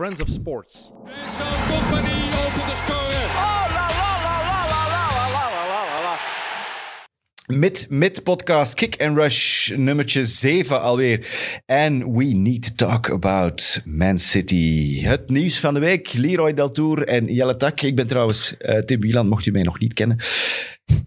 Friends of Sports. Zo'n compagnie opent de score. Oh, la la la la la la la la la la la. Mid, mid podcast Kick and Rush nummertje 7 alweer. And we need to talk about Man City. Het nieuws van de week. Leroy Deltour en Jelle Tak. Ik ben trouwens uh, Tim Wieland, mocht u mij nog niet kennen.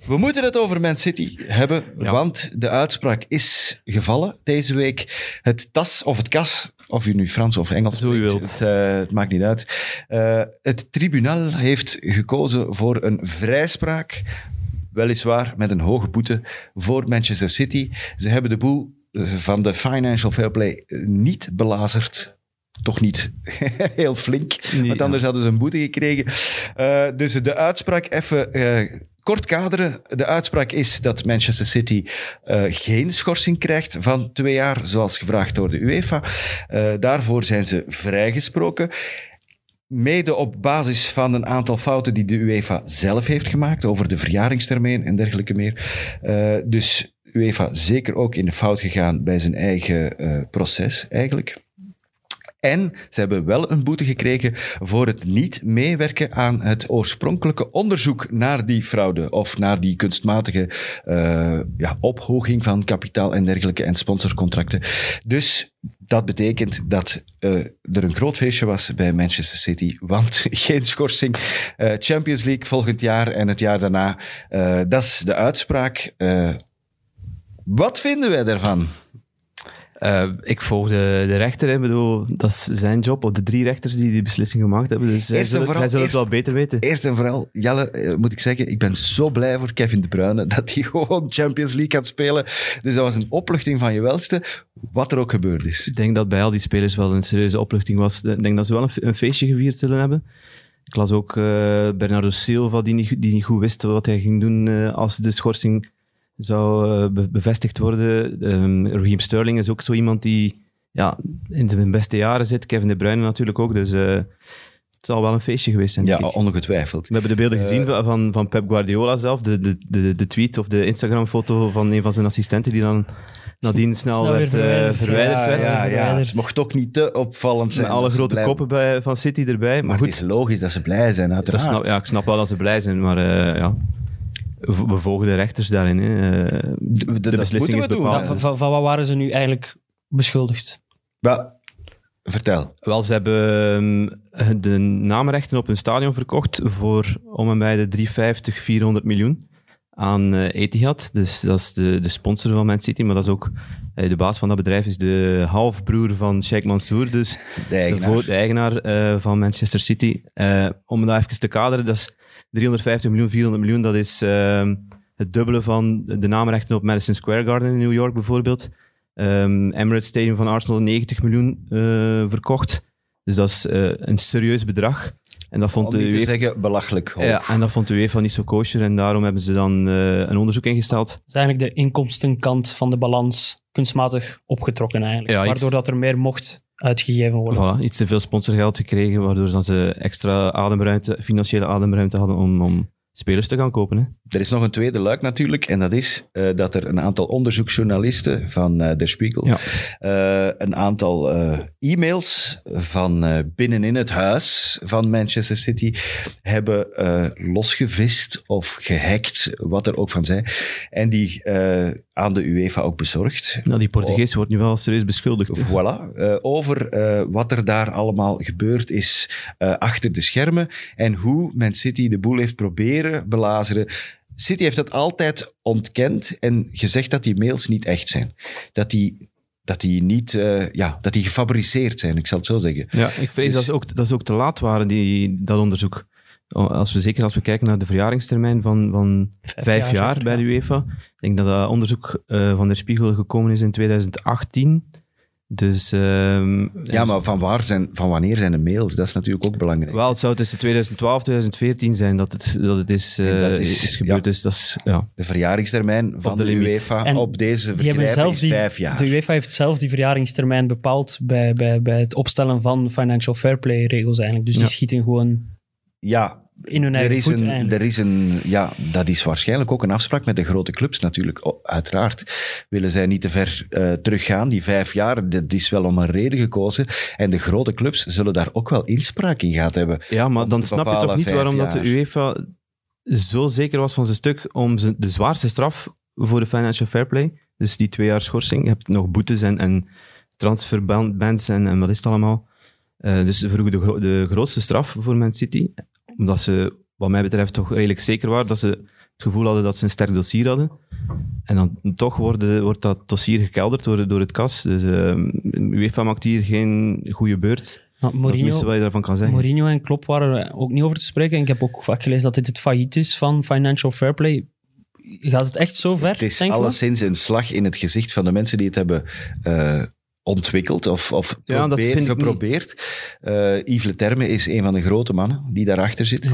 We moeten het over Man City hebben, Ja. want de uitspraak is gevallen deze week. Het TAS, of het KAS, of u nu Frans of Engels Zo wilt. Het, eh, het maakt niet uit. Eh, het tribunaal heeft gekozen voor een vrijspraak, weliswaar met een hoge boete, voor Manchester City. Ze hebben de boel eh, van de financial fair play niet belazerd. Toch niet heel flink, Nee, want ja. anders hadden ze een boete gekregen. Dus de uitspraak, even kort kaderen. De uitspraak is dat Manchester City eh, geen schorsing krijgt van twee jaar, zoals gevraagd door de UEFA. Eh, daarvoor zijn ze vrijgesproken. Mede op basis van een aantal fouten die de UEFA zelf heeft gemaakt over de verjaringstermijn en dergelijke meer. Eh, dus UEFA zeker ook in de fout gegaan bij zijn eigen proces eigenlijk. En ze hebben wel een boete gekregen voor het niet meewerken aan het oorspronkelijke onderzoek naar die fraude of naar die kunstmatige eh, ja, ophoging van kapitaal en dergelijke en sponsorcontracten. Dus dat betekent dat eh, er een groot feestje was bij Manchester City, want geen schorsing. Eh, Champions League volgend jaar en het jaar daarna. Dat is de uitspraak. Wat vinden wij daarvan? Eh, ik volg de, de rechter. Ik bedoel, dat is zijn job, of de drie rechters die die beslissing gemaakt hebben. Dus zij zullen, vooral zij zullen het wel beter weten. Eerst en vooral, Jelle, eh, moet ik zeggen, ik ben zo blij voor Kevin De Bruyne dat hij gewoon Champions League gaat spelen. Dus dat was een opluchting van je welste, wat er ook gebeurd is. Ik denk dat bij al die spelers wel een serieuze opluchting was. Ik denk dat ze wel een, fe- een feestje gevierd zullen hebben. Ik las ook eh, Bernardo Silva, die niet, die niet goed wist wat hij ging doen als de schorsing zou eh, be- bevestigd worden. Ehm Raheem Sterling is ook zo iemand die ja, in zijn beste jaren zit. Kevin De Bruyne natuurlijk ook. Dus eh, het zal wel een feestje geweest zijn, Ja, denk ik. ongetwijfeld. We hebben de beelden Eh, gezien van- van, van Pep Guardiola zelf, de, de, de, de tweet of de Instagram-foto van een van zijn assistenten die dan nadien snel, werd eh, verwijderd. verwijderd. ja, werd. ja, ja, verwijderd. het mocht ook niet te opvallend zijn. Met alle grote blij- koppen bij, van City erbij. Maar, Maar goed, het is logisch dat ze blij zijn, uiteraard. snap, ja, ik snap wel dat ze blij zijn, maar eh, ja, we we volgen de rechters daarin. Hè. Eh, de beslissing moeten is bepaald. Van, van, van wat waren ze nu eigenlijk beschuldigd? Wel, vertel. Wel, ze hebben ehm, de naamrechten op hun stadion verkocht voor om en bij de 350, 400 miljoen aan eh, Etihad. Dus dat is de, de sponsor van Man City, maar dat is ook eh, de baas van dat bedrijf is de halfbroer van Sheikh Mansour, dus De eigenaar. vo- de eigenaar eh, van Manchester City. Om dat even te kaderen, dat is 350 miljoen, 400 miljoen, dat is ehm, het dubbele van de naamrechten op Madison Square Garden in New York bijvoorbeeld. Ehm, Emirates Stadium van Arsenal 90 miljoen verkocht. Dus dat is een serieus bedrag. En dat vond Om de niet te UEFA, zeggen, belachelijk hoog. ja, en dat vond de UEFA niet zo kosher. En daarom hebben ze dan eh, een onderzoek ingesteld. Dat is eigenlijk de inkomstenkant van de balans kunstmatig opgetrokken eigenlijk. Ja, iets- Waardoor dat er meer mocht uitgegeven worden. Voilà, iets te veel sponsorgeld gekregen, waardoor dan ze extra ademruimte, financiële ademruimte hadden om, om spelers te gaan kopen. Hè. Er is nog een tweede luik natuurlijk, en dat is eh, dat er een aantal onderzoeksjournalisten van eh Der Spiegel, Ja. eh, een aantal e-mails van binnenin het huis van Manchester City hebben losgevist of gehackt, wat er ook van zij, en die aan de UEFA ook bezorgd. Nou, die Portugees wordt nu wel serieus beschuldigd. Voilà, over wat er daar allemaal gebeurd is achter de schermen en hoe Man City de boel heeft proberen belazeren. City heeft dat altijd ontkend en gezegd dat die mails niet echt zijn. Dat die, dat die niet, eh, ja, dat die gefabriceerd zijn, ik zal het zo zeggen. Ja, ik vrees Dus- dat, ze ook, dat ze ook te laat waren, die, dat onderzoek. Als we, zeker als we kijken naar de verjaringstermijn van, van vijf, jaar, bij de ja. UEFA. Ik denk dat dat onderzoek eh, van de Spiegel gekomen is in 2018. Dus ehm, Ja, maar van, waar zijn, van wanneer zijn de mails? Dat is natuurlijk ook belangrijk. Wel, het zou tussen 2012 en 2014 zijn dat het, dat het is, En eh, dat is, is- gebeurd. ja. Dus dat is, ja. De verjaringstermijn van de. UEFA En op deze zelf is die, vijf jaar. De UEFA heeft zelf die verjaringstermijn bepaald bij, bij, bij het opstellen van financial fair play regels eigenlijk. Dus die schieten gewoon... Ja, in hun er eigen is, voet een, er is een, ja, dat is waarschijnlijk ook een afspraak met de grote clubs natuurlijk. Uiteraard willen zij niet te ver eh, teruggaan. Die vijf jaar, dat is wel om een reden gekozen. En de grote clubs zullen daar ook wel inspraak in gehad hebben. Ja, maar dan snap je toch niet waarom dat de. UEFA zo zeker was van zijn stuk om de zwaarste straf voor de financial fair play, dus die twee jaar schorsing, je hebt nog boetes en, en transferbans en, en wat is het allemaal. Eh, dus ze vroegen de, gro- de grootste straf voor Man City, omdat ze, wat mij betreft, toch redelijk zeker waren dat ze het gevoel hadden dat ze een sterk dossier hadden. En dan toch worden, wordt dat dossier gekelderd door, door het kas. Dus eh, UEFA maakt hier geen goede beurt. Maar Dat is het minste Mourinho, wat je daarvan kan zeggen. Mourinho en Klopp waren er ook niet over te spreken. En ik heb ook vaak gelezen dat dit het failliet is van financial fair play. Gaat het echt zo ver, Het is alleszins een slag in het gezicht van de mensen die het hebben eh, ontwikkeld of, of Ja, probeer- geprobeerd. Eh Yves Leterme is een van de grote mannen die daarachter zit.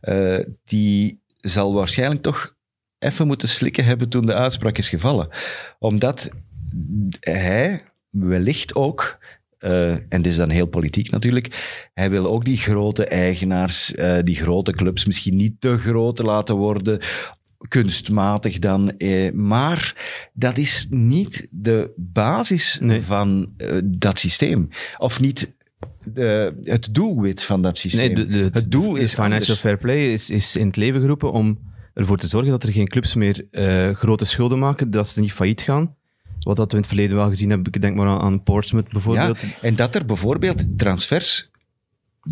Eh, die zal waarschijnlijk toch even moeten slikken hebben toen de uitspraak is gevallen. Omdat hij wellicht ook... eh, en dit is dan heel politiek natuurlijk. Hij wil ook die grote eigenaars, die grote clubs, misschien niet te groot laten worden kunstmatig dan. Eh, maar dat is niet de basis Nee. van eh, dat systeem. Of niet de, het doelwit van dat systeem. Nee, de, de- het doel is financial anders. fair play is, is in het leven geroepen om ervoor te zorgen dat er geen clubs meer eh, grote schulden maken, dat ze niet failliet gaan. Wat dat we in het verleden wel gezien hebben, ik denk maar aan, aan Portsmouth bijvoorbeeld. Ja, en dat er bijvoorbeeld transfers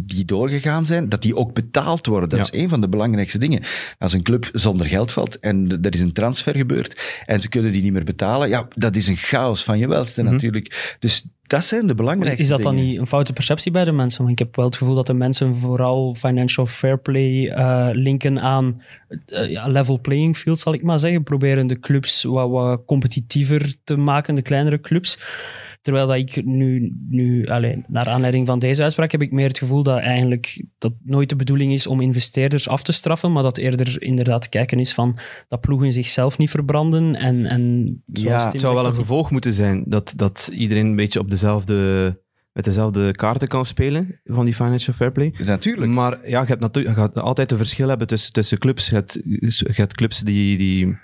die doorgegaan zijn, dat die ook betaald worden. Dat Ja. is een van de belangrijkste dingen. Als een club zonder geld valt en er is een transfer gebeurd en ze kunnen die niet meer betalen, ja, dat is een chaos van je welste Mhm. natuurlijk. Dus dat zijn de belangrijkste Is dat dan dingen. niet een foute perceptie bij de mensen? Want ik heb wel het gevoel dat de mensen vooral financial fair play eh, linken aan eh, ja, level playing field, zal ik maar zeggen. Proberen de clubs wat, wat competitiever te maken, de kleinere clubs. Terwijl dat ik nu, nu alleen, naar aanleiding van deze uitspraak, heb ik meer het gevoel dat eigenlijk dat nooit de bedoeling is om investeerders af te straffen, maar dat eerder inderdaad kijken is van dat ploegen zichzelf niet verbranden. En, en zoals Ja, Het zou wel een die- gevolg moeten zijn dat, dat iedereen een beetje op dezelfde, met dezelfde kaarten kan spelen van die financial fair play. Natuurlijk. Maar ja, je, hebt natuurlijk, je gaat altijd een verschil hebben tussen, tussen clubs. Je hebt, je hebt clubs die, die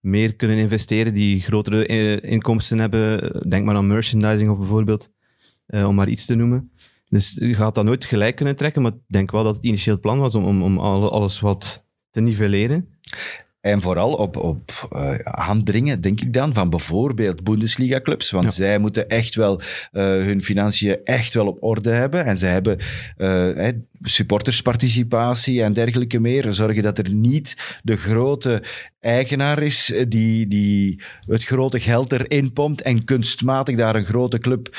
meer kunnen investeren, die grotere eh, inkomsten hebben. Denk maar aan merchandising of bijvoorbeeld, eh, om maar iets te noemen. Dus je gaat dat nooit gelijk kunnen trekken, maar ik denk wel dat het initieel plan was om, om, om alle- alles wat te nivelleren. En vooral op, op eh, aandringen, denk ik dan, van bijvoorbeeld Bundesliga-clubs. Want Ja. zij moeten echt wel eh, hun financiën echt wel op orde hebben. En zij hebben eh, supportersparticipatie en dergelijke meer. Zorgen dat er niet de grote eigenaar is die, die het grote geld erin pompt en kunstmatig daar een grote club,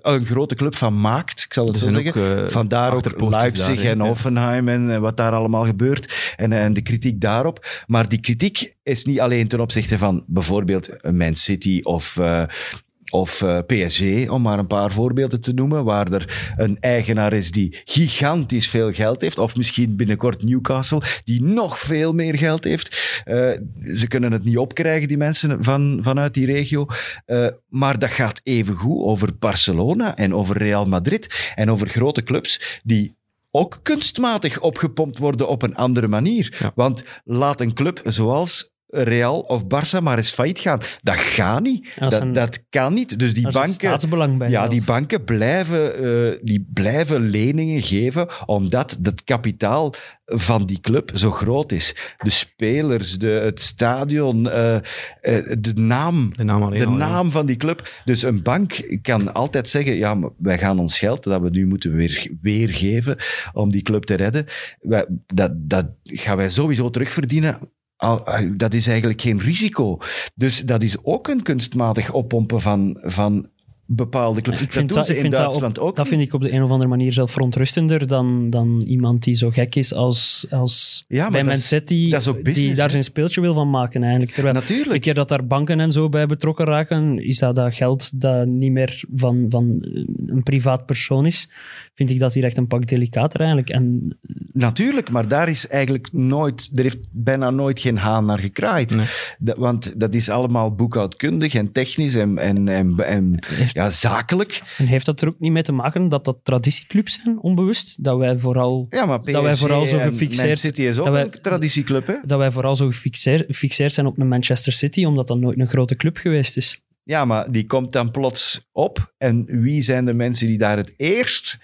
een grote club van maakt. Ik zal het zo zeggen. ook, eh, Vandaar ook Leipzig en. Hoffenheim en eh, wat daar allemaal gebeurt. En, en de kritiek daarop. Maar die kritiek is niet alleen ten opzichte van bijvoorbeeld Man City of, eh, of eh, PSG, om maar een paar voorbeelden te noemen, waar er een eigenaar is die gigantisch veel geld heeft, of misschien binnenkort Newcastle, die nog veel meer geld heeft. Eh, ze kunnen het niet opkrijgen, die mensen van, vanuit die regio. Maar dat gaat evengoed over Barcelona en over Real Madrid en over grote clubs die ook kunstmatig opgepompt worden op een andere manier. Ja. Want laat een club zoals Real of Barça maar eens failliet gaan. Dat gaat niet. Dat kan niet. Dus die banken... staatsbelang bij. Ja, die banken blijven, eh, die blijven leningen geven omdat het kapitaal van die club zo groot is. De spelers, de, het stadion, eh, eh, de naam, De naam alleen de al, ja. naam van die club. Dus een bank kan altijd zeggen, ja, maar wij gaan ons geld dat we nu moeten weer, weergeven om die club te redden, wij, dat, dat gaan wij sowieso terugverdienen. Ah, Dat is eigenlijk geen risico. Dus dat is ook een kunstmatig oppompen van, van bepaalde clubs. Ik vind dat doen dat, ze ik in vind dat Duitsland op- ook Dat niet. vind ik op de een of andere manier zelf verontrustender dan, dan iemand die zo gek is als, als Ja, maar bij dat Man City, ook die business, daar zijn speeltje wil van maken eigenlijk. Terwijl Natuurlijk. de keer dat daar banken en zo bij betrokken raken, is dat, dat geld dat niet meer van, van een privaat persoon is, vind ik dat hier echt een pak delicater eigenlijk. En Natuurlijk, maar daar is eigenlijk nooit, er heeft bijna nooit geen haan naar gekraaid. Nee. Dat, want dat is allemaal boekhoudkundig en technisch en, en, en, en heeft ja, ja, zakelijk. En heeft dat er ook niet mee te maken dat dat traditieclubs zijn, onbewust? Dat wij vooral, Ja, maar PSG Dat wij vooral zo gefixeerd- City is ook dat wij- een traditieclub, hè? dat wij vooral zo gefixeerd, gefixeerd zijn op een Manchester City, omdat dat nooit een grote club geweest is. Ja, maar die komt dan plots op. En wie zijn de mensen die daar het eerst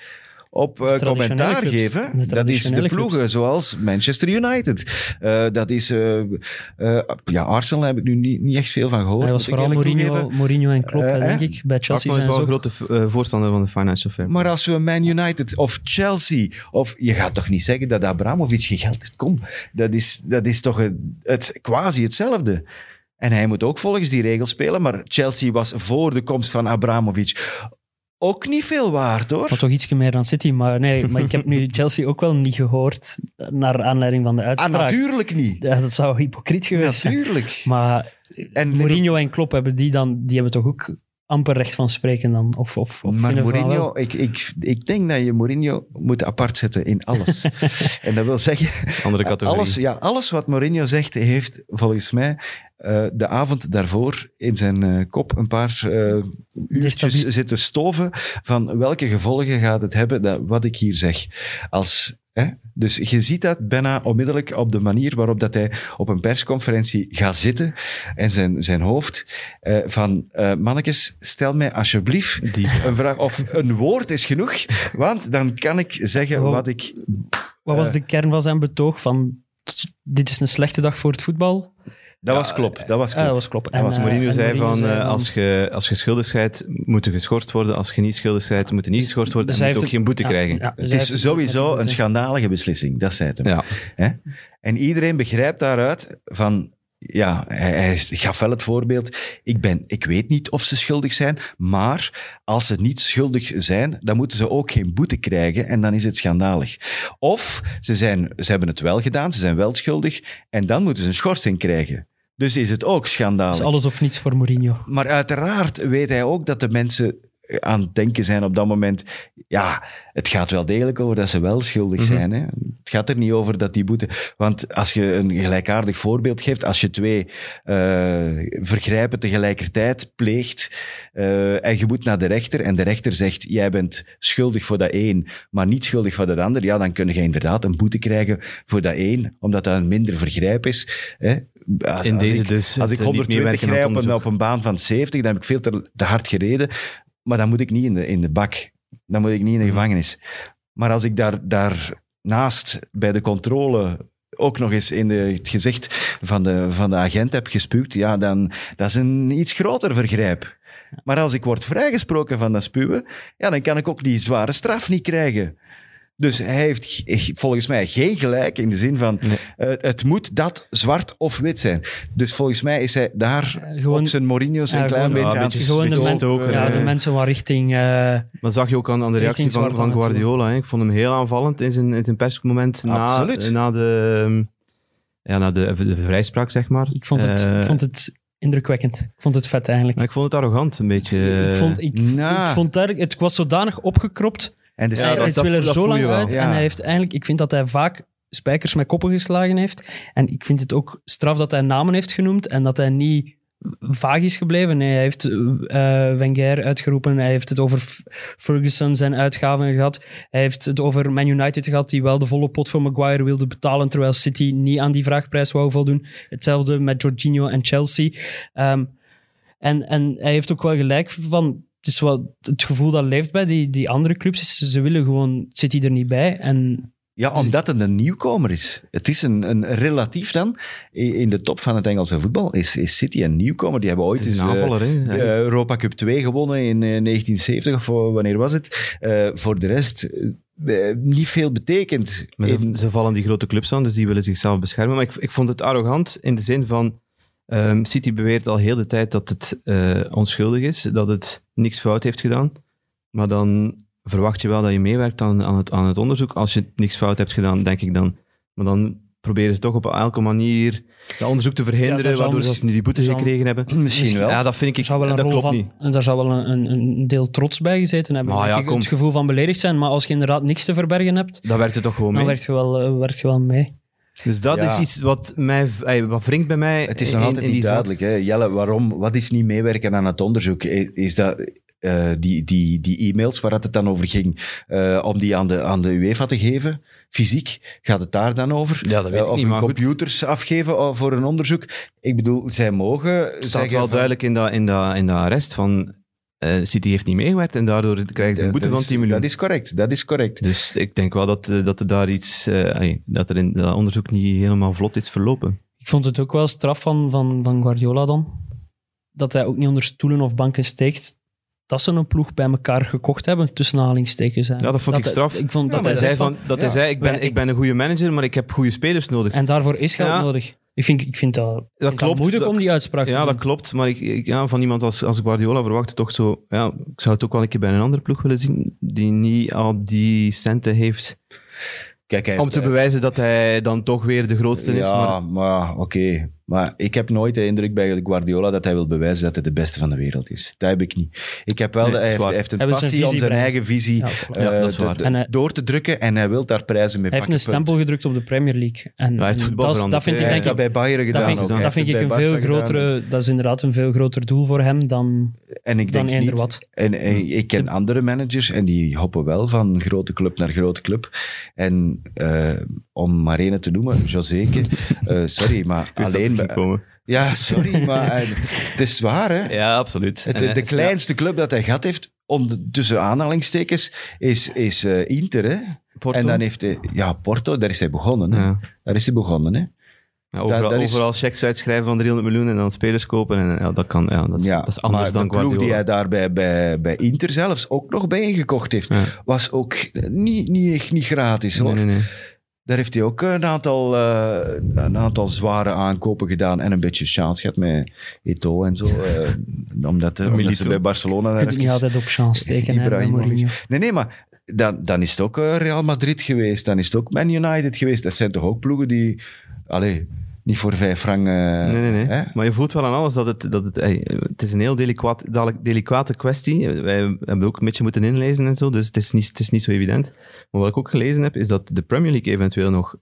op eh, commentaar clubs. geven? De Dat is de ploegen clubs. zoals Manchester United. Eh, dat is... eh, ja, Arsenal heb ik nu niet, niet echt veel van gehoord. Hij was vooral Mourinho. Mourinho en Klopp, denk ik. Bij Chelsea zijn wel ze een grote voorstander van de financial fair play. Maar als we Man United of Chelsea, of je gaat toch niet zeggen dat Abramovic geen geld heeft? Kom, dat is, dat is toch het, het, quasi hetzelfde. En hij moet ook volgens die regels spelen, maar Chelsea was voor de komst van Abramovic ook niet veel waard, hoor. Maar toch iets meer dan City. Maar nee, maar ik heb nu Chelsea ook wel niet gehoord, naar aanleiding van de Ah, uitspraak. natuurlijk niet. Ja, dat zou hypocriet geweest zijn. Natuurlijk. Maar En Mourinho en Klopp hebben die dan, die hebben toch ook amper recht van spreken dan? Of, of, of Maar Mourinho, ik, ik, ik denk dat je Mourinho moet apart zetten in alles. en dat wil zeggen, Andere categorie. alles, ja, alles wat Mourinho zegt, heeft volgens mij eh, de avond daarvoor in zijn eh, kop een paar eh uurtjes zitten stoven van welke gevolgen gaat het hebben, dat, wat ik hier zeg. Als, hè? Dus je ziet dat bijna onmiddellijk op de manier waarop dat hij op een persconferentie gaat zitten en zijn, zijn hoofd eh, van eh mannetjes, stel mij alsjeblieft Die- een vraag, of een woord is genoeg, want dan kan ik zeggen Wow. wat ik... Wat was eh, de kern van zijn betoog? Van, dit is een slechte dag voor het voetbal? Dat Ja, was klop, dat was klop. dat was. En, Als eh, Mourinho en zei Mourinho van, zei eh, als, je, als je schuldig bent, moet je geschorst worden. Als je niet schuldig bent, moet je niet geschorst worden. Dus En moet ook geen boete ja, krijgen. ja, dus Het is sowieso een schandalige beslissing, dat zei het hem. En iedereen begrijpt daaruit van... Ja, hij, hij gaf wel het voorbeeld. Ik, ben, ik weet niet of ze schuldig zijn, maar als ze niet schuldig zijn, dan moeten ze ook geen boete krijgen en dan is het schandalig. Of ze, zijn, ze hebben het wel gedaan, ze zijn wel schuldig en dan moeten ze een schorsing krijgen. Dus is het ook schandalig. Dus alles of niets voor Mourinho. Maar uiteraard weet hij ook dat de mensen aan het denken zijn op dat moment. Ja, het gaat wel degelijk over dat ze wel schuldig Mhm. zijn. Hè? Het gaat er niet over dat die boete. Want als je een gelijkaardig voorbeeld geeft, als je twee eh, vergrijpen tegelijkertijd pleegt eh, en je moet naar de rechter en de rechter zegt: jij bent schuldig voor dat één, maar niet schuldig voor dat ander, ja, dan kun je inderdaad een boete krijgen voor dat één, omdat dat een minder vergrijp is. Hè? Als In deze ik- dus als ik eh, niet 120 meewerken aan rij op een, op een baan van 70, dan heb ik veel te, te hard gereden. Maar dan moet ik niet in de, in de bak. Dan moet ik niet in de Mhm. gevangenis. Maar als ik daar, daarnaast bij de controle ook nog eens in de, het gezicht van de, van de agent heb gespuwd, ja, dan dat is een iets groter vergrijp. Maar als ik word vrijgesproken van dat spuwen, ja, dan kan ik ook die zware straf niet krijgen. Dus hij heeft volgens mij geen gelijk in de zin van Nee. eh, het moet dat zwart of wit zijn. Dus volgens mij is hij daar Eh, gewoon- op zijn Mourinho's een Ja, klein gewoon- beetje Ja, aan het beetje Gewoon de, men- ook, ja, de eh, mensen wat richting... eh, Maar zag je ook aan, aan de reactie van, van Guardiola. Hè? Ik vond hem heel aanvallend in zijn, in zijn persmoment na, Absoluut. na, de, ja, na de, de vrijspraak, zeg maar. ik, vond het, ik vond het indrukwekkend. Ik vond het vet eigenlijk. maar ik vond het arrogant, een beetje. ik vond, ik, nou. ik vond daar, het was zodanig opgekropt. En de Ja, hij dat- hij dat- wil er dat zo lang uit. Ja. En hij heeft eigenlijk, ik vind dat hij vaak spijkers met koppen geslagen heeft. En ik vind het ook straf dat hij namen heeft genoemd en dat hij niet vaag is gebleven. Nee, hij heeft eh Wenger uitgeroepen. Hij heeft het over Ferguson zijn uitgaven gehad. Hij heeft het over Man United gehad, die wel de volle pot voor Maguire wilde betalen, terwijl City niet aan die vraagprijs wou voldoen. Hetzelfde met Jorginho en Chelsea. Ehm, en, en hij heeft ook wel gelijk van... Het is wel het gevoel dat leeft bij die, die andere clubs. Is, ze willen gewoon City er niet bij. En Ja, omdat het een nieuwkomer is. Het is een, een relatief dan, in de top van het Engelse voetbal, is, is City een nieuwkomer. Die hebben ooit eens een eh, aanvaller, eh, Europa Cup 2 gewonnen in eh, 1970, of eh, wanneer was het? Eh, voor de rest niet veel betekend. Maar ze, ze vallen die grote clubs aan, dus die willen zichzelf beschermen. Maar ik, ik vond het arrogant in de zin van... ehm, City beweert al heel de tijd dat het eh, onschuldig is, dat het niks fout heeft gedaan. Maar dan verwacht je wel dat je meewerkt aan, aan, het, aan het onderzoek. Als je niks fout hebt gedaan, denk ik dan. Maar dan proberen ze toch op elke manier dat onderzoek te verhinderen, waardoor ze nu die boetes gekregen hebben. Misschien wel. Ja, dat vind ik... zou wel een dat klopt van, niet. en daar zou wel een, een, een deel trots bij gezeten hebben. Maar ja, kom. het gevoel van beledigd zijn. Maar als je inderdaad niks te verbergen hebt, Dat werkt er toch gewoon dan mee. werk je wel, eh, werk je wel mee. Dus dat Ja. is iets wat, mij, eh, wat wringt bij mij. Het is nog in altijd niet duidelijk. Hè? Jelle, waarom, wat is niet meewerken aan het onderzoek? Is, is dat, eh, die, die, die e-mails waar het dan over ging, eh, om die aan de, aan de UEFA te geven, fysiek, gaat het daar dan over? Ja, dat weet Eh, ik of niet, goed. computers afgeven voor een onderzoek. Ik bedoel, zij mogen Het staat wel van- duidelijk in dat, in dat, in dat arrest van eh, City heeft niet meegewerkt en daardoor krijgen ze een boete van is- 10 miljoen. Dat is correct, dat is correct. Dus ik denk wel dat, eh, dat er daar iets, eh, dat er in dat onderzoek niet helemaal vlot is verlopen. Ik vond het ook wel straf van, van, van Guardiola dan. Dat hij ook niet onder stoelen of banken steekt. Dat ze een ploeg bij elkaar gekocht hebben, tussen aanhalingstekens. hè. Ja, dat vond ik hij- straf. Ik vond Ja, dat hij hij zei van... van, dat hij zei ik, ben, ik ben een goede manager, maar ik heb goede spelers nodig. En daarvoor is geld Ja. nodig. Ik vind, ik vind dat, dat klopt, moeilijk dat- om die uitspraak te Ja, doen. dat klopt. Maar ik, ik- ja, van iemand als, als Guardiola verwacht toch zo... Ja, ik zou het ook wel een keer bij een andere ploeg willen zien die niet al die centen heeft Kijk, om te bewijzen dat hij dan toch weer de grootste is. Ja, Maar maar, oké. Maar ik heb nooit de indruk bij Guardiola dat hij wil bewijzen dat hij de beste van de wereld is. Dat heb ik niet. Ik heb wel, Nee, de- hij, dat heeft, hij heeft een Hij zijn passie om zijn brengen. eigen visie Ja, eh, dat te- En hij- door te drukken en hij wil daar prijzen mee Hij heeft een pakken, punt. stempel gedrukt op de Premier League. En, hij heeft en voetbal dat, dat vind Hij ik heeft denk dat ik... bij Bayern gedaan Dat vind, ik, Hij dat heeft vind ik het een veel Barca gedaan. grotere... Dat is inderdaad een veel groter doel voor hem dan... En ik dan denk eender niet, wat. En, en ik ken andere managers en die hoppen wel van grote club naar grote club. En eh, om maar één te noemen, Joseke, eh, sorry, maar dat alleen... Ja, sorry, maar eh, het is waar, hè. Ja, absoluut. Het- En, de, eh, de kleinste club dat hij gehad heeft, om, tussen aanhalingstekens, is, is eh, Inter. Hè? Porto. En dan heeft hij, ja, Porto, daar is hij begonnen. Hè? ja. Daar is hij begonnen. Hè? Ja, overal, dat overal checks uitschrijven van 300 miljoen en dan spelers kopen. En, ja, dat, kan, ja, dat, is, Ja, dat is anders maar dan de ploeg die hij daar bij, bij, bij Inter zelfs ook nog bij ingekocht heeft, Ja. was ook niet, niet, echt niet gratis. Hoor. Nee, nee, nee. Daar heeft hij ook een aantal, eh, een aantal zware aankopen gedaan en een beetje chance gehad met Eto'o en zo. eh, omdat, eh, omdat ze bij Barcelona... Je kunt het niet altijd op chance steken. Nee, nee, maar dan, dan is het ook eh, Real Madrid geweest. Dan is het ook Man United geweest. Dat zijn toch ook ploegen die... Allee, niet voor vijf frank... eh, Nee, nee, nee. hè? Maar je voelt wel aan alles dat het... Dat het, het is een heel delicaat, delicate kwestie. Wij hebben ook een beetje moeten inlezen en zo, dus het is, niet, het is niet zo evident. Maar wat ik ook gelezen heb, is dat de Premier League eventueel nog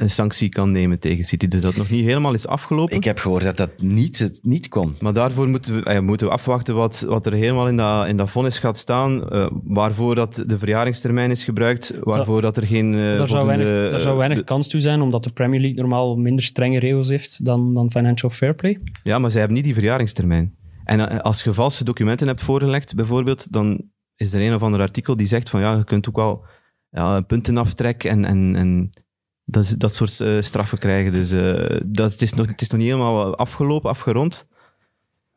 een sanctie kan nemen tegen City. Dus dat nog niet helemaal is afgelopen. Ik heb gehoord dat dat niet, het niet kon. Maar daarvoor moeten we, eh, moeten we afwachten wat, wat er helemaal in dat, in dat vonnis gaat staan. eh, waarvoor dat de verjaringstermijn is gebruikt. Waarvoor dat er geen. eh, Daar zou weinig, daar zou eh, weinig de- kans toe zijn, omdat de Premier League normaal minder strenge regels heeft dan, dan Financial Fair Play. Ja, maar zij hebben niet die verjaringstermijn. En eh, als je valse documenten hebt voorgelegd, bijvoorbeeld, dan is er een of ander artikel die zegt van ja, je kunt ook wel ja, puntenaftrek en, en, en dat, dat soort eh, straffen krijgen. Dus eh, dat, het, is nog, het is nog niet helemaal afgelopen, afgerond.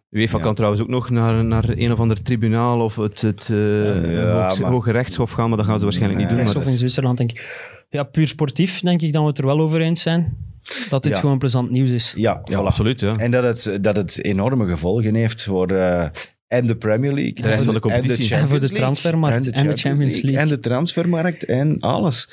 UEFA Ja. kan trouwens ook nog naar, naar een of ander tribunaal of het, het eh, Ja, hoog- maar- hoge rechtshof gaan, maar dat gaan ze waarschijnlijk niet doen. Rechtshof in Zwitserland, denk ik. Ja, puur sportief denk ik dat we het er wel over eens zijn. Dat dit Ja. gewoon plezant nieuws is. Ja, ja, voilà. absoluut. Ja. En dat het, dat het enorme gevolgen heeft voor eh, en de Premier League. De rest van de en competitie. En voor de transfermarkt en de Champions League. En de transfermarkt en alles.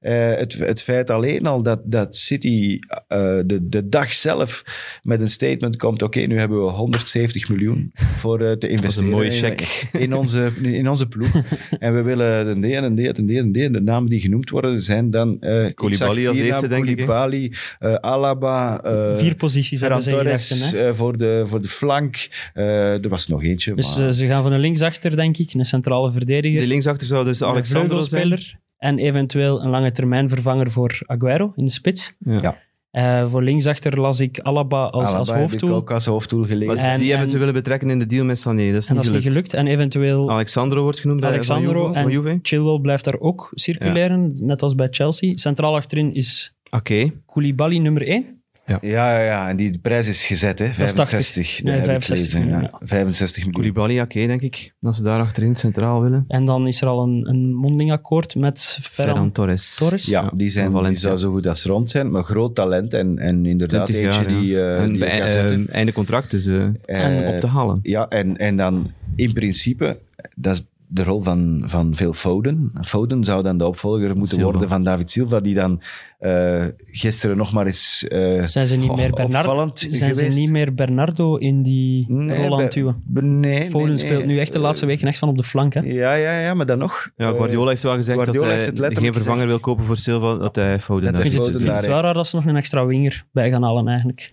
Eh, het, het feit alleen al dat, dat City eh, de, de dag zelf met een statement komt, oké, nu hebben we 170 miljoen voor eh, te investeren mooie in- check. in, onze, in onze ploeg. en we willen de D en D en D en D. De namen die genoemd worden zijn dan... eh ik Koulibaly als eerste, denk ik? Koulibaly, eh, Alaba... eh, Vier posities hebben ze Torres hè. voor, de, voor de flank. Eh, er was nog eentje. Dus maar- ze gaan van een linksachter, denk ik, een centrale verdediger, Die linksachter zou dus een Alexandro zijn. en eventueel een lange termijn vervanger voor Aguero in de spits. Ja. Ja. Eh, voor linksachter las ik Alaba als, Alaba als heb ik hoofddoel. ook als hoofddoel gelezen. En- die hebben en- ze willen betrekken in de deal met Sané. Dat is En niet dat is niet gelukt. gelukt. En eventueel Alexandro wordt genoemd bij Alexandro Juve. Juve. en Chilwell blijft daar ook circuleren, net als bij Chelsea. Centraal achterin is Oké. Koulibaly nummer 1. Ja, ja, ja, en die prijs is gezet, hè? is 80. 65. Nee, dat heb ik 65 gelezen, miljoen, ja. 65 miljoen. Koulibaly, oké, denk ik. Dat ze daar achterin centraal willen. En dan is er al een, een mondeling akkoord met Ferran Ferran Torres. Torres. Ja, die, zijn, die zou zo goed als rond zijn, maar groot talent en, en inderdaad 20 eentje jaar, ja. die, eh en die bij, eh, einde contract, dus eh, Eh, op te halen. Ja, en, en dan in principe, dat is de rol van, van Phil Foden. Foden zou dan de opvolger moeten Silva. worden van David Silva, die dan eh, gisteren nog maar eens eh, Zijn ze niet oh, meer Bernardo? opvallend Zijn ze niet meer Bernardo in die Nee, rol aan het duwen? be- nee, Foden nee, speelt nu echt de laatste weken echt van op de flank. Hè? Ja, ja, ja, maar dan nog. Ja, Eh, Guardiola heeft wel gezegd Guardiola dat heeft hij geen vervanger gezegd. wil kopen voor Silva, dat hij Foden Dat het, Foden het is daar wel raar dat ze nog een extra winger bij gaan halen eigenlijk.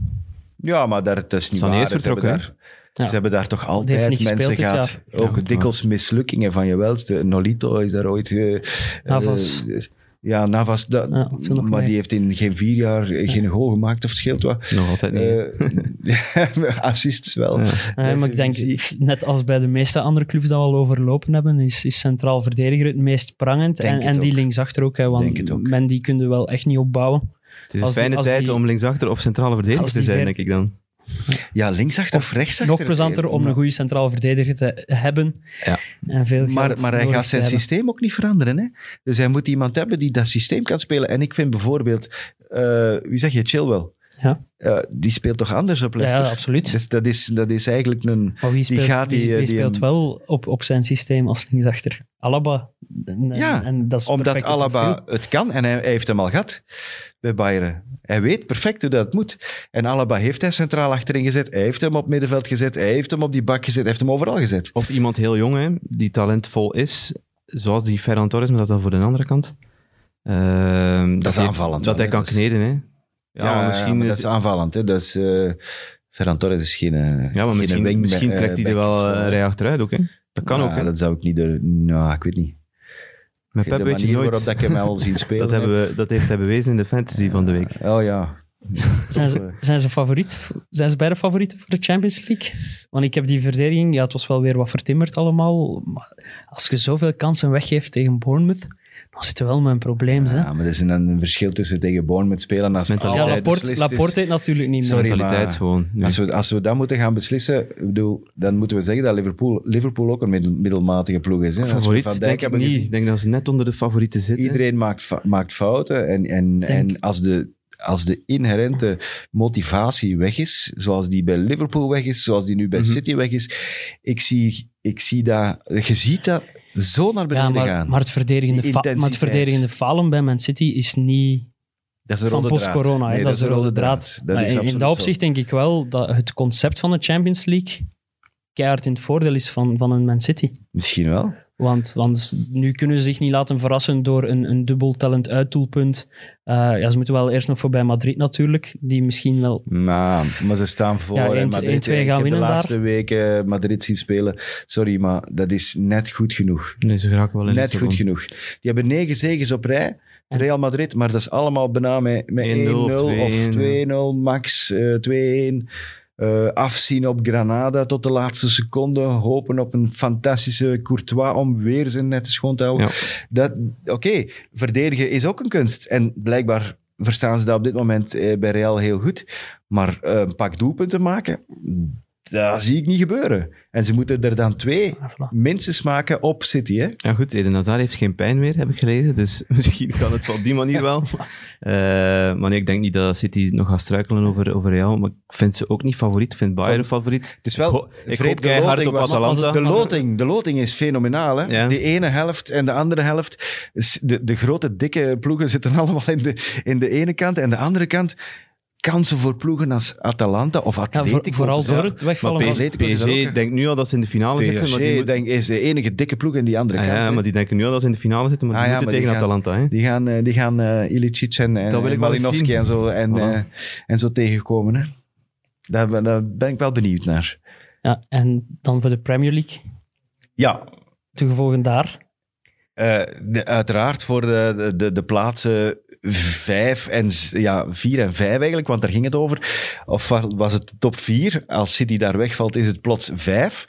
Ja, maar daar, dat is niet Sané waar. is vertrokken, Ze hebben daar toch altijd mensen gehad. Ook Ja, dikwijls mislukkingen van je welste. Nolito is daar ooit... ge- Navas. eh, ja, Navas. dat- Ja, maar mee. die heeft in geen vier jaar geen goal gemaakt of het scheelt wat. Nog altijd niet. Eh, assists wel. Ja. Ja, maar ik denk, net als bij de meeste andere clubs dat we al overlopen hebben, is, is centraal verdediger het meest prangend. Denk En, en die linksachter ook, hè, Denk want het ook. men die kun je wel echt niet opbouwen. Het is een Als fijne tijd die- om linksachter of centrale verdediger te zijn, denk ik dan. Ja, linksachter of rechtsachter. Nog plezanter om een goede centraal verdediger te hebben. Ja. En veel Maar, maar hij gaat zijn hebben. systeem ook niet veranderen. Hè? Dus hij moet iemand hebben die dat systeem kan spelen. En ik vind bijvoorbeeld, eh, wie zeg je, Chilwell. Ja. Eh, die speelt toch anders op Leicester? ja, absoluut. Dus dat is, dat is eigenlijk een... Maar wie speelt, gaat die, wie, eh, die speelt een- wel op, op zijn systeem als linksachter? Alaba. En, Ja, en dat is Omdat Alaba profiel. het kan en hij, hij heeft hem al gehad bij Bayern. Hij weet perfect hoe dat moet. En Alaba heeft hij centraal achterin gezet. Hij heeft hem op middenveld gezet. Hij heeft hem op die bak gezet. Hij heeft hem overal gezet. Of iemand heel jong, hè, die talentvol is, zoals die Ferran Torres, maar dat is dan voor de andere kant. Ehm, is hij- aanvallend Dat wel, hij kan dus- kneden, hè. Ja, misschien... dat is- is aanvallend. Hè? Dat is, eh, Ferran Torres is geen, eh, ja, maar misschien, wing- misschien eh, trekt hij er wel een rij achteruit ook, hè. Dat kan ja, ook, hè. Dat zou ik niet door... Nou, ik weet niet. Met de Pep weet je manier nooit. waarop dat ik hem al zien spelen Dat, hebben we, dat heeft hij bewezen in de fantasy van de week. Oh ja. Zijn ze, zijn, ze favoriet, zijn ze beide favorieten voor de Champions League? Want ik heb die verdediging, ja, het was wel weer wat vertimmerd allemaal. Maar als je zoveel kansen weggeeft tegen Bournemouth, dan zit er wel met een probleem. hè? ja, maar er is een, een verschil tussen tegen Bournemouth spelen als mentaliteit. Ja, Laporte. Laporte heeft natuurlijk niet meer. Sorry, Mentaliteit maar- gewoon. Als we, als we dat moeten gaan beslissen, bedoel, dan moeten we zeggen dat Liverpool, Liverpool ook een middel- middelmatige ploeg is. Hè? Favoriet Van Dijk denk ik hebben niet. gezien, Ik denk dat ze net onder de favorieten zitten. Iedereen maakt, maakt fouten. En, en, Denk- en als, de, als de inherente motivatie weg is, zoals die bij Liverpool weg is, zoals die nu bij Mhm. City weg is, ik zie, ik zie dat, je ziet dat zo naar Ja, beneden maar, gaan. maar, het verdedigende maar het verdedigende falen bij Man City is niet dat is van draad. post-corona. Nee, dat is de rode draad. Dat is in, in dat zo. opzicht denk ik wel dat het concept van de Champions League keihard in het voordeel is van, van een Man City. Misschien wel. Want, want nu kunnen ze zich niet laten verrassen door een, een dubbel talent uitdoelpunt. Eh, ja, ze moeten wel eerst nog voorbij Madrid natuurlijk, die misschien wel... Nou, maar ze staan voor. Ja, en 1-2 Madrid, gaan ik heb winnen de daar. laatste weken Madrid zien spelen. Sorry, maar dat is net goed genoeg. Nee, ze geraken wel in Net goed genoeg. Die hebben negen zegens op rij. Real Madrid, maar dat is allemaal bijna met, met 1-0 1-0 of of 2-0, max eh, 2-1. Eh, afzien op Granada tot de laatste seconde. Hopen op een fantastische Courtois om weer zijn net schoon te houden. Ja. Oké, verdedigen is ook een kunst. En blijkbaar verstaan ze dat op dit moment eh, bij Real heel goed. Maar eh, een pak doelpunten maken, dat zie ik niet gebeuren. En ze moeten er dan twee Ah, voilà. minstens maken op City. Hè? Ja goed, Eden Hazard heeft geen pijn meer, heb ik gelezen. Dus misschien kan het op die manier wel. Eh, maar nee, ik denk niet dat City nog gaat struikelen over, over Real. Maar ik vind ze ook niet favoriet. Ik vind Bayern favoriet. Het is wel, Ik hoop de keihard loting op was- Atalanta. De loting, de loting is fenomenaal. Hè? Ja. De ene helft en de andere helft. De, de grote, dikke ploegen zitten allemaal in de, in de ene kant. En de andere kant kansen voor ploegen als Atalanta of Ja, Atletico. voor- vooral Ja. door het Maar wegvallen van... PSG. PSG denkt nu al dat ze in de finale zitten. Maar PSG die, moet- denk, is de enige dikke ploeg in die andere Ah, kant. ja, maar die denken nu al dat ze in de finale zitten. Maar die Ah, ja, moeten maar die tegen gaan- Atalanta. Hè? Die gaan, eh, die gaan eh Ilicic en, eens Malinowski en zo, en, Voilà. eh, en zo tegenkomen. Hè. Daar, ben- daar ben ik wel benieuwd naar. Ja, en dan voor de Premier League, Ja, de gevolgen daar. Eh, de- uiteraard voor de, de, de, de plaatsen vijf en ja, vier en vijf eigenlijk, want daar ging het over. Of wa- was het top vier? Als City daar wegvalt, is het plots vijf.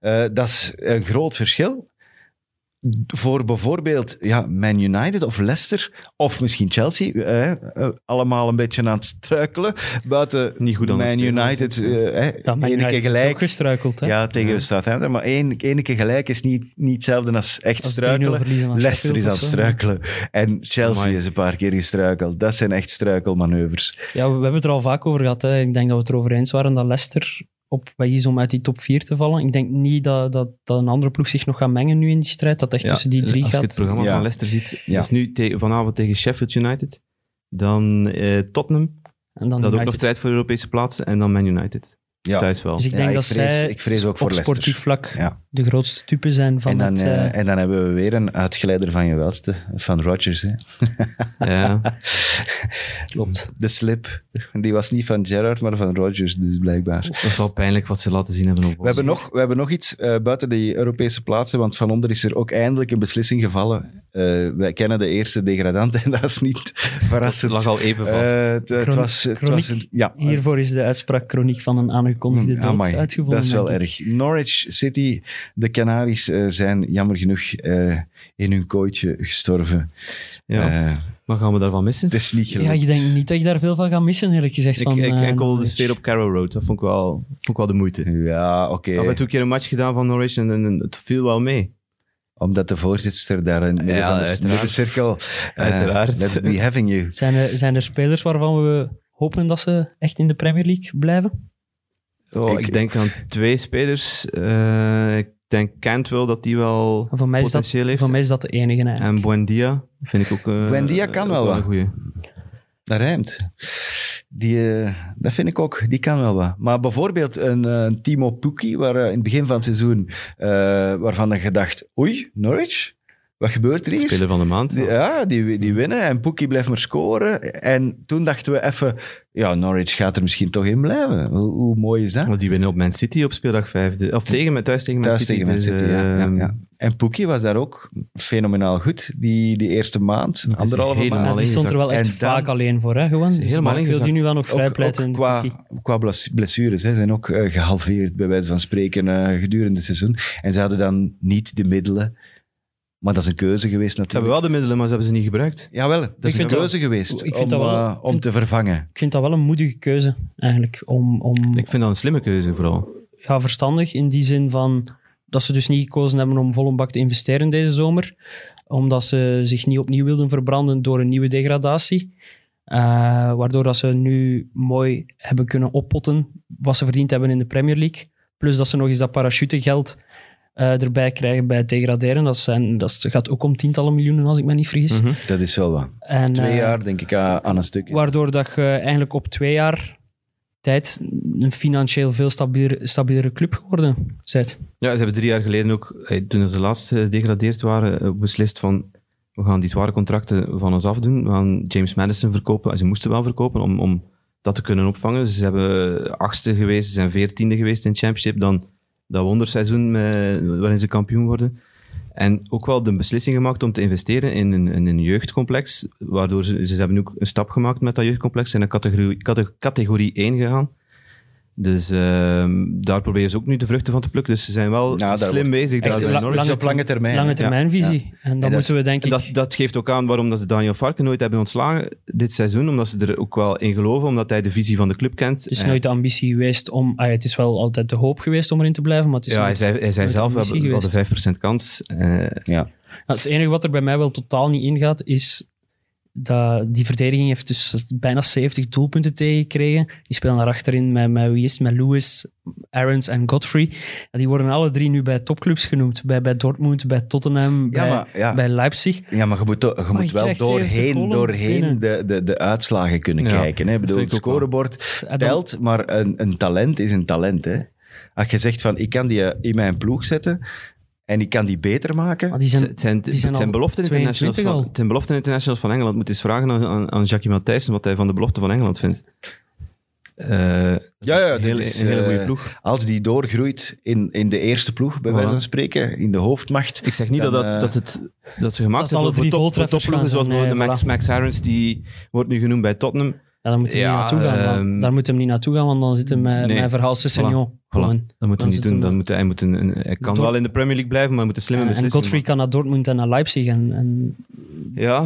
Eh, dat is een groot verschil. Voor bijvoorbeeld ja, Man United of Leicester, of misschien Chelsea, eh, eh, allemaal een beetje aan het struikelen. Buiten Niet goed het Man spelen, United, eh, Ja, Man ene United keer gelijk. ook gestruikeld. Hè? Ja, tegen Ja. Southampton. Maar één, ene keer gelijk is niet, niet hetzelfde als echt Als 3-0 struikelen. Leicester is aan het struikelen. En Chelsea Amai. is een paar keer gestruikeld. Dat zijn echt struikelmanoeuvres. Ja, we we hebben het er al vaak over gehad. Hè. Ik denk dat we het erover eens waren dat Leicester op is om uit die top 4 te vallen. Ik denk niet dat, dat, dat een andere ploeg zich nog gaat mengen nu in die strijd. Dat echt Ja, tussen die drie als je gaat. het programma Ja. van Leicester ziet, Ja. is nu te- vanavond tegen Sheffield United. Dan eh, Tottenham, En dan dat ook nog strijd voor de Europese plaatsen. En dan Man United. Ja. thuis wel. Dus ik Ja, denk ik dat vrees- zij ik vrees ook voor op Leicester. sportief vlak Ja. de grootste type zijn van En dan, het... eh, eh, en dan hebben we weer een uitgeleider van je welste, van Rodgers. Hè. Ja. klopt. De slip. Die was niet van Gerrard, maar van Rodgers, dus blijkbaar. Dat is wel pijnlijk wat ze laten zien hebben op We hebben nog, we hebben nog iets eh, buiten die Europese plaatsen, want van onder is er ook eindelijk een beslissing gevallen. Eh, wij kennen de eerste degradant en dat is niet verrassend. Het lag al even vast. Eh, het, was, het was een, ja, Hiervoor is de uitspraak chroniek van een aangekondigde dood Amai, uitgevonden. Dat is wel ik. erg. Norwich City, de Canaries eh, zijn jammer genoeg eh, in hun kooitje gestorven. ja. Eh, Wat gaan we daarvan missen? het is niet gelukt. Ja, ik denk niet dat ik daar veel van ga missen, eerlijk gezegd. Ik, van, ik, enkel de sfeer op Carrow Road, dat vond ik wel, vond ik wel de moeite. Ja, oké. Ik heb toen een keer een match gedaan van Norwich en, en- en het viel wel mee. Omdat de voorzitter daar in het midden Ja, van de eh, Uiteraard. let's be having you. Zijn er, zijn er spelers waarvan we hopen dat ze echt in de Premier League blijven? Oh, ik, Ik- denk aan twee spelers. Eh, ik denk Cantwell dat die wel Van mij, is dat, potentieel heeft. van mij is dat de enige eigenlijk. En Buendia vind ik ook, eh, Buendia kan ook wel wat. goeie. Dat rijmt. Die, eh, dat vind ik ook. Die kan wel wat. Maar bijvoorbeeld een, eh, een Timo Pukki, waar in het begin van het seizoen, eh, waarvan je dacht, oei, Norwich? Wat gebeurt er hier? Speler van de maand. Die- ja, die, die winnen en Pukki blijft maar scoren. En toen dachten we even, ja, Norwich gaat er misschien toch in blijven. Hoe, hoe mooi is dat? Want die winnen op Man City op speeldag 5. de- Of tegen, met- thuis tegen Man Thuis City. tegen Man dus, City, ja, ja, ehm, ja. En Pukki was daar ook fenomenaal goed, die, die eerste maand, anderhalve helemaal maand. Ja, die stond er wel echt En dan- vaak alleen voor, hè, gewoon. Dus helemaal wil die nu wel nog Ook, vrijpleiten. ook qua, qua bles- blessures hè, zijn ook eh, gehalveerd, bij wijze van spreken, eh, gedurende het seizoen. En ze hadden dan niet de middelen. Maar dat is een keuze geweest Ze hebben natuurlijk. wel de middelen, maar ze hebben ze niet gebruikt. Jawel, dat is een keuze geweest ik vind om, dat wel- eh, om vind- te vervangen. Ik vind dat wel een moedige keuze, eigenlijk. Om, om Ik vind dat een slimme keuze vooral. ja, verstandig in die zin van dat ze dus niet gekozen hebben om vol een bak te investeren deze zomer. Omdat ze zich niet opnieuw wilden verbranden door een nieuwe degradatie. Eh, waardoor dat ze nu mooi hebben kunnen oppotten wat ze verdiend hebben in de Premier League. Plus dat ze nog eens dat parachutegeld eh, erbij krijgen bij het degraderen. Dat, zijn, dat gaat ook om tientallen miljoenen, als ik me niet vergis. Mhm. Dat is wel wat. En, Twee eh, jaar, denk ik, aan een stuk. Waardoor dat je eigenlijk op twee jaar tijd een financieel veel stabielere, stabielere club geworden bent. Ja, ze hebben drie jaar geleden ook, eh, toen ze laatst gedegradeerd waren, beslist van we gaan die zware contracten van ons afdoen. We gaan James Madison verkopen. En Ze moesten wel verkopen om, om dat te kunnen opvangen. Ze hebben achtste geweest, ze zijn veertiende geweest in het championship. Dan dat wonderseizoen eh, waarin ze kampioen worden. En ook wel de beslissing gemaakt om te investeren in een, een jeugdcomplex. Waardoor ze, ze hebben ook een stap gemaakt met dat jeugdcomplex. Zijn naar categorie, cate- categorie 1 gegaan. Dus ehm, daar proberen ze ook nu de vruchten van te plukken. Dus ze zijn wel slim wordt bezig. daar bij la- Norwich. Dus op lange termijn. Lange termijnvisie. En dan dat moeten we denk ik... Dat, dat geeft ook aan waarom dat ze Daniel Farken nooit hebben ontslagen dit seizoen. Omdat ze er ook wel in geloven, omdat hij de visie van de club kent. Het is En- nooit de ambitie geweest om... ah het is wel altijd de hoop geweest om erin te blijven, maar het is ja, hij nooit- zei, hij zei zelf, we ambitie hebben we hadden 5% kans. Eh, Ja. Nou, het enige wat er bij mij wel totaal niet ingaat, is dat die verdediging heeft dus bijna 70 doelpunten tegengekregen. Die spelen daar achterin met, met wie is het? Met Lewis, Aarons en Godfrey. Ja, die worden alle drie nu bij topclubs genoemd. Bij, bij Dortmund, bij Tottenham, Ja, bij, maar- ja. bij Leipzig. Ja, maar je moet, je moet je wel krijgt 70 doorheen, doorheen de, de, de uitslagen kunnen Ja, kijken. Hè. Ik bedoel, het scorebord telt, maar een, een talent is een talent. Hè. Als je zegt van, ik kan die in mijn ploeg zetten en ik kan die beter maken. Maar die zijn, het zijn, die zijn zijn al belofte internationals 22 van, belofte internationals van Engeland. Moet eens vragen aan, aan, aan Jackie Matthijssen wat hij van de belofte van Engeland vindt. Eh, Ja, ja, een hele, dit is, een hele goede eh, ploeg. Als die doorgroeit in, in de eerste ploeg, bij Voilà. wijze van spreken, in de hoofdmacht. Ik zeg niet dan, dat, dat, eh, dat, het, dat ze gemaakt dat zijn alle voor, top, voor voltreffers topploegen, gaan zoals Max, Max Irons, die wordt nu genoemd bij Tottenham. Ja, daar moet hij Ja, niet naartoe gaan. want ehm, daar moet hem niet naartoe gaan, want dan zit hij met, nee. met verhaal Cessignon. Voilà. Dat moet hij Dan niet doen. hem- Dan moet hij, hij, moet een, een- hij kan Dort- wel in de Premier League blijven, maar hij moet een slimme En, en beslissing Godfrey kan naar Dortmund en naar Leipzig. En, en. Ja,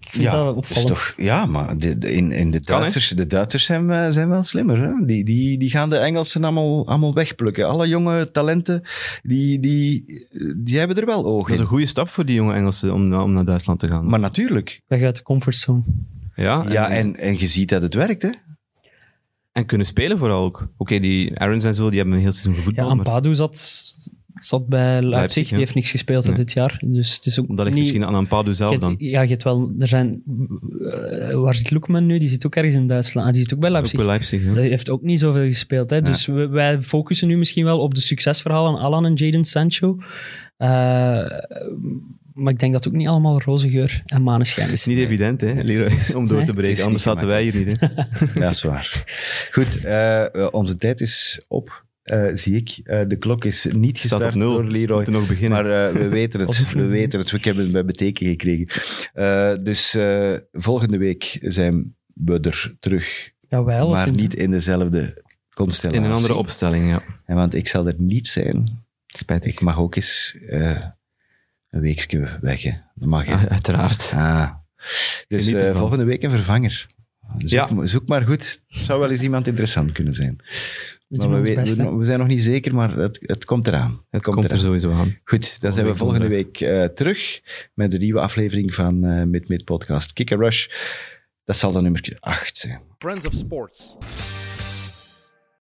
ik vind ja, toch, ja, maar de, de- in, in de, Kan? Duitsers, de Duitsers zijn, eh, zijn wel slimmer. Hè? Die, die, die gaan de Engelsen allemaal, allemaal wegplukken. Alle jonge talenten, die, die, die hebben er wel oog dat is een goede stap voor die jonge Engelsen om, om naar Duitsland te gaan. Maar natuurlijk. Weg uit de comfortzone. Ja, Ja, en, en je ziet dat het werkt, hè? En kunnen spelen vooral ook. Oké, die Aaron's en zo, die hebben een heel seizoen Ja, gevoetbald. maar Ampadu zat zat bij Leipzig, Leipzig, die ja. heeft niks gespeeld Nee. dit jaar. Dus het is ook Dat ligt niet... misschien aan een Padu zelf dan. ja, je hebt wel... Er zijn... eh, waar zit Loekman nu? Die zit ook ergens in Duitsland. Ah, die zit ook bij Ook Leipzig. bij Leipzig. ja. Hij heeft ook niet zoveel gespeeld. Hè? Dus we- wij focussen nu misschien wel op de succesverhalen Alan en Jaden Sancho. Eh, maar ik denk dat het ook niet allemaal roze geur en maneschijn is. Niet evident, hè, Leroy, om door Nee. te breken. Anders zaten wij hier niet. Hè. Dat is waar. Goed, eh, onze tijd is op, eh, zie ik. Eh, de klok is niet Het staat op gestart nul. door Leroy. nog beginnen. Maar eh, we weten het. We weten het. We hebben het bij beteken gekregen. Eh, dus eh, volgende week zijn we er terug. Jawel, maar niet in dezelfde constellatie. In een andere opstelling, ja. En want ik zal er niet zijn. Spijtig. Ik mag ook eens eh, een weekje weg. Hè. Dat mag hè. Ah, uiteraard. Ah. Dus eh, volgende week een vervanger. Zoek, Ja. zoek maar goed. Het zou wel eens iemand interessant kunnen zijn. We doen we, ons weten- best, hè. we, we zijn nog niet zeker, maar het, het komt eraan. Het komt er eraan. sowieso aan. Goed, dan zijn we volgende week eh, terug met de nieuwe aflevering van eh Mid Mid Podcast Kick and Rush. Dat zal dan nummer 8 zijn. Friends of Sports.